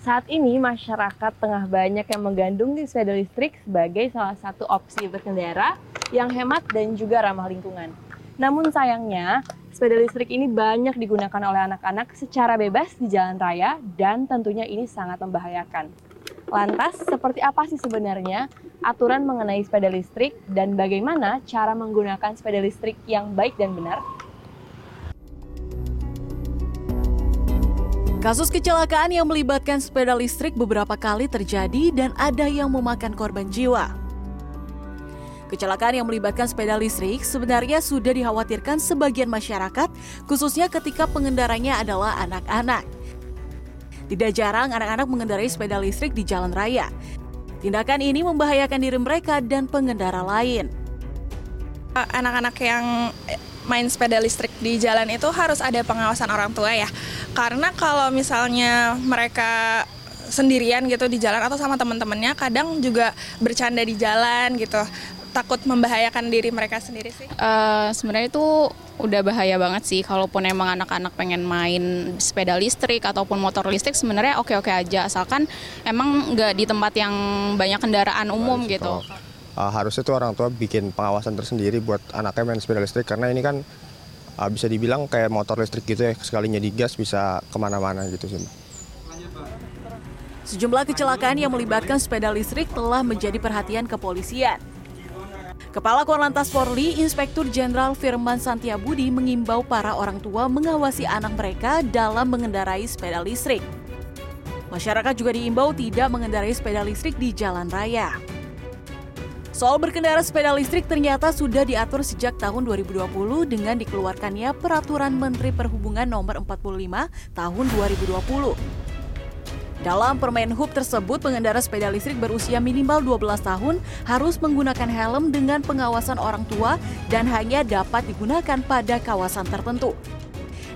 Saat ini masyarakat tengah banyak yang menggandungi sepeda listrik sebagai salah satu opsi berkendara yang hemat dan juga ramah lingkungan. Namun sayangnya, sepeda listrik ini banyak digunakan oleh anak-anak secara bebas di jalan raya dan tentunya ini sangat membahayakan. Lantas, seperti apa sih sebenarnya aturan mengenai sepeda listrik dan bagaimana cara menggunakan sepeda listrik yang baik dan benar? Kasus kecelakaan yang melibatkan sepeda listrik beberapa kali terjadi dan ada yang memakan korban jiwa. Kecelakaan yang melibatkan sepeda listrik sebenarnya sudah dikhawatirkan sebagian masyarakat, khususnya ketika pengendaranya adalah anak-anak. Tidak jarang anak-anak mengendarai sepeda listrik di jalan raya. Tindakan ini membahayakan diri mereka dan pengendara lain. Anak-anak yang main sepeda listrik di jalan itu harus ada pengawasan orang tua ya karena kalau misalnya mereka sendirian gitu di jalan atau sama teman-temannya kadang juga bercanda di jalan gitu takut membahayakan diri mereka sendiri sih? Uh, Sebenarnya itu udah bahaya banget sih. Kalaupun emang anak-anak pengen main sepeda listrik ataupun motor listrik sebenarnya oke-oke aja asalkan emang nggak di tempat yang banyak kendaraan umum gitu. Uh, harusnya tuh orang tua bikin pengawasan tersendiri buat anaknya main sepeda listrik karena ini kan uh, bisa dibilang kayak motor listrik gitu ya sekalinya digas bisa ke mana-mana gitu sih. Sejumlah kecelakaan yang melibatkan sepeda listrik telah menjadi perhatian kepolisian. Kepala Korlantas Polri, Inspektur Jenderal Firman Santiabudi mengimbau para orang tua mengawasi anak mereka dalam mengendarai sepeda listrik. Masyarakat juga diimbau tidak mengendarai sepeda listrik di jalan raya. Soal berkendara sepeda listrik ternyata sudah diatur sejak tahun 2020 dengan dikeluarkannya Peraturan Menteri Perhubungan Nomor 45 Tahun 2020. Dalam Permen Hub tersebut, pengendara sepeda listrik berusia minimal 12 tahun harus menggunakan helm dengan pengawasan orang tua dan hanya dapat digunakan pada kawasan tertentu.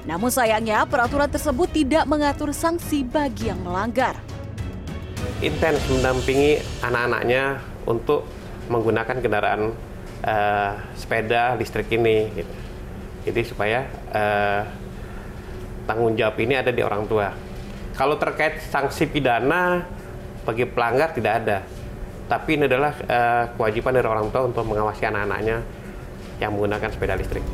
Namun sayangnya, peraturan tersebut tidak mengatur sanksi bagi yang melanggar. Intens mendampingi anak-anaknya untuk menggunakan kendaraan uh, sepeda listrik ini. Gitu. Jadi supaya uh, tanggung jawab ini ada di orang tua. Kalau terkait sanksi pidana bagi pelanggar tidak ada, tapi ini adalah uh, kewajiban dari orang tua untuk mengawasi anak-anaknya yang menggunakan sepeda listrik.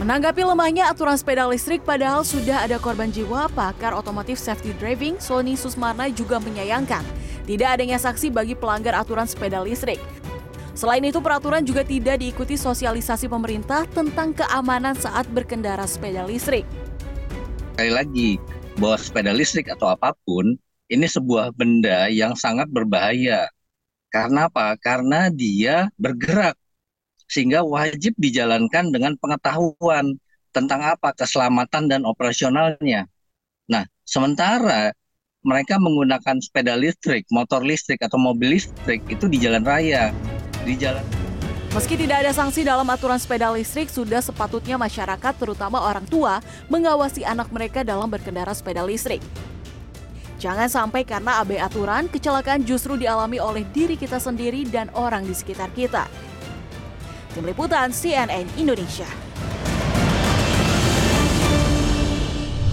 Menanggapi lemahnya aturan sepeda listrik padahal sudah ada korban jiwa, pakar otomotif safety driving Sony Susmarna juga menyayangkan tidak adanya saksi bagi pelanggar aturan sepeda listrik. Selain itu, peraturan juga tidak diikuti sosialisasi pemerintah tentang keamanan saat berkendara sepeda listrik. Sekali lagi, bahwa sepeda listrik atau apa pun ini sebuah benda yang sangat berbahaya. Karena apa? Karena dia bergerak sehingga wajib dijalankan dengan pengetahuan tentang apa keselamatan dan operasionalnya. Nah, sementara mereka menggunakan sepeda listrik, motor listrik atau mobil listrik itu di jalan raya, di jalan Meski tidak ada sanksi dalam aturan sepeda listrik, sudah sepatutnya masyarakat, terutama orang tua, mengawasi anak mereka dalam berkendara sepeda listrik. Jangan sampai karena abai aturan, kecelakaan justru dialami oleh diri kita sendiri dan orang di sekitar kita. Tim Liputan CNN Indonesia.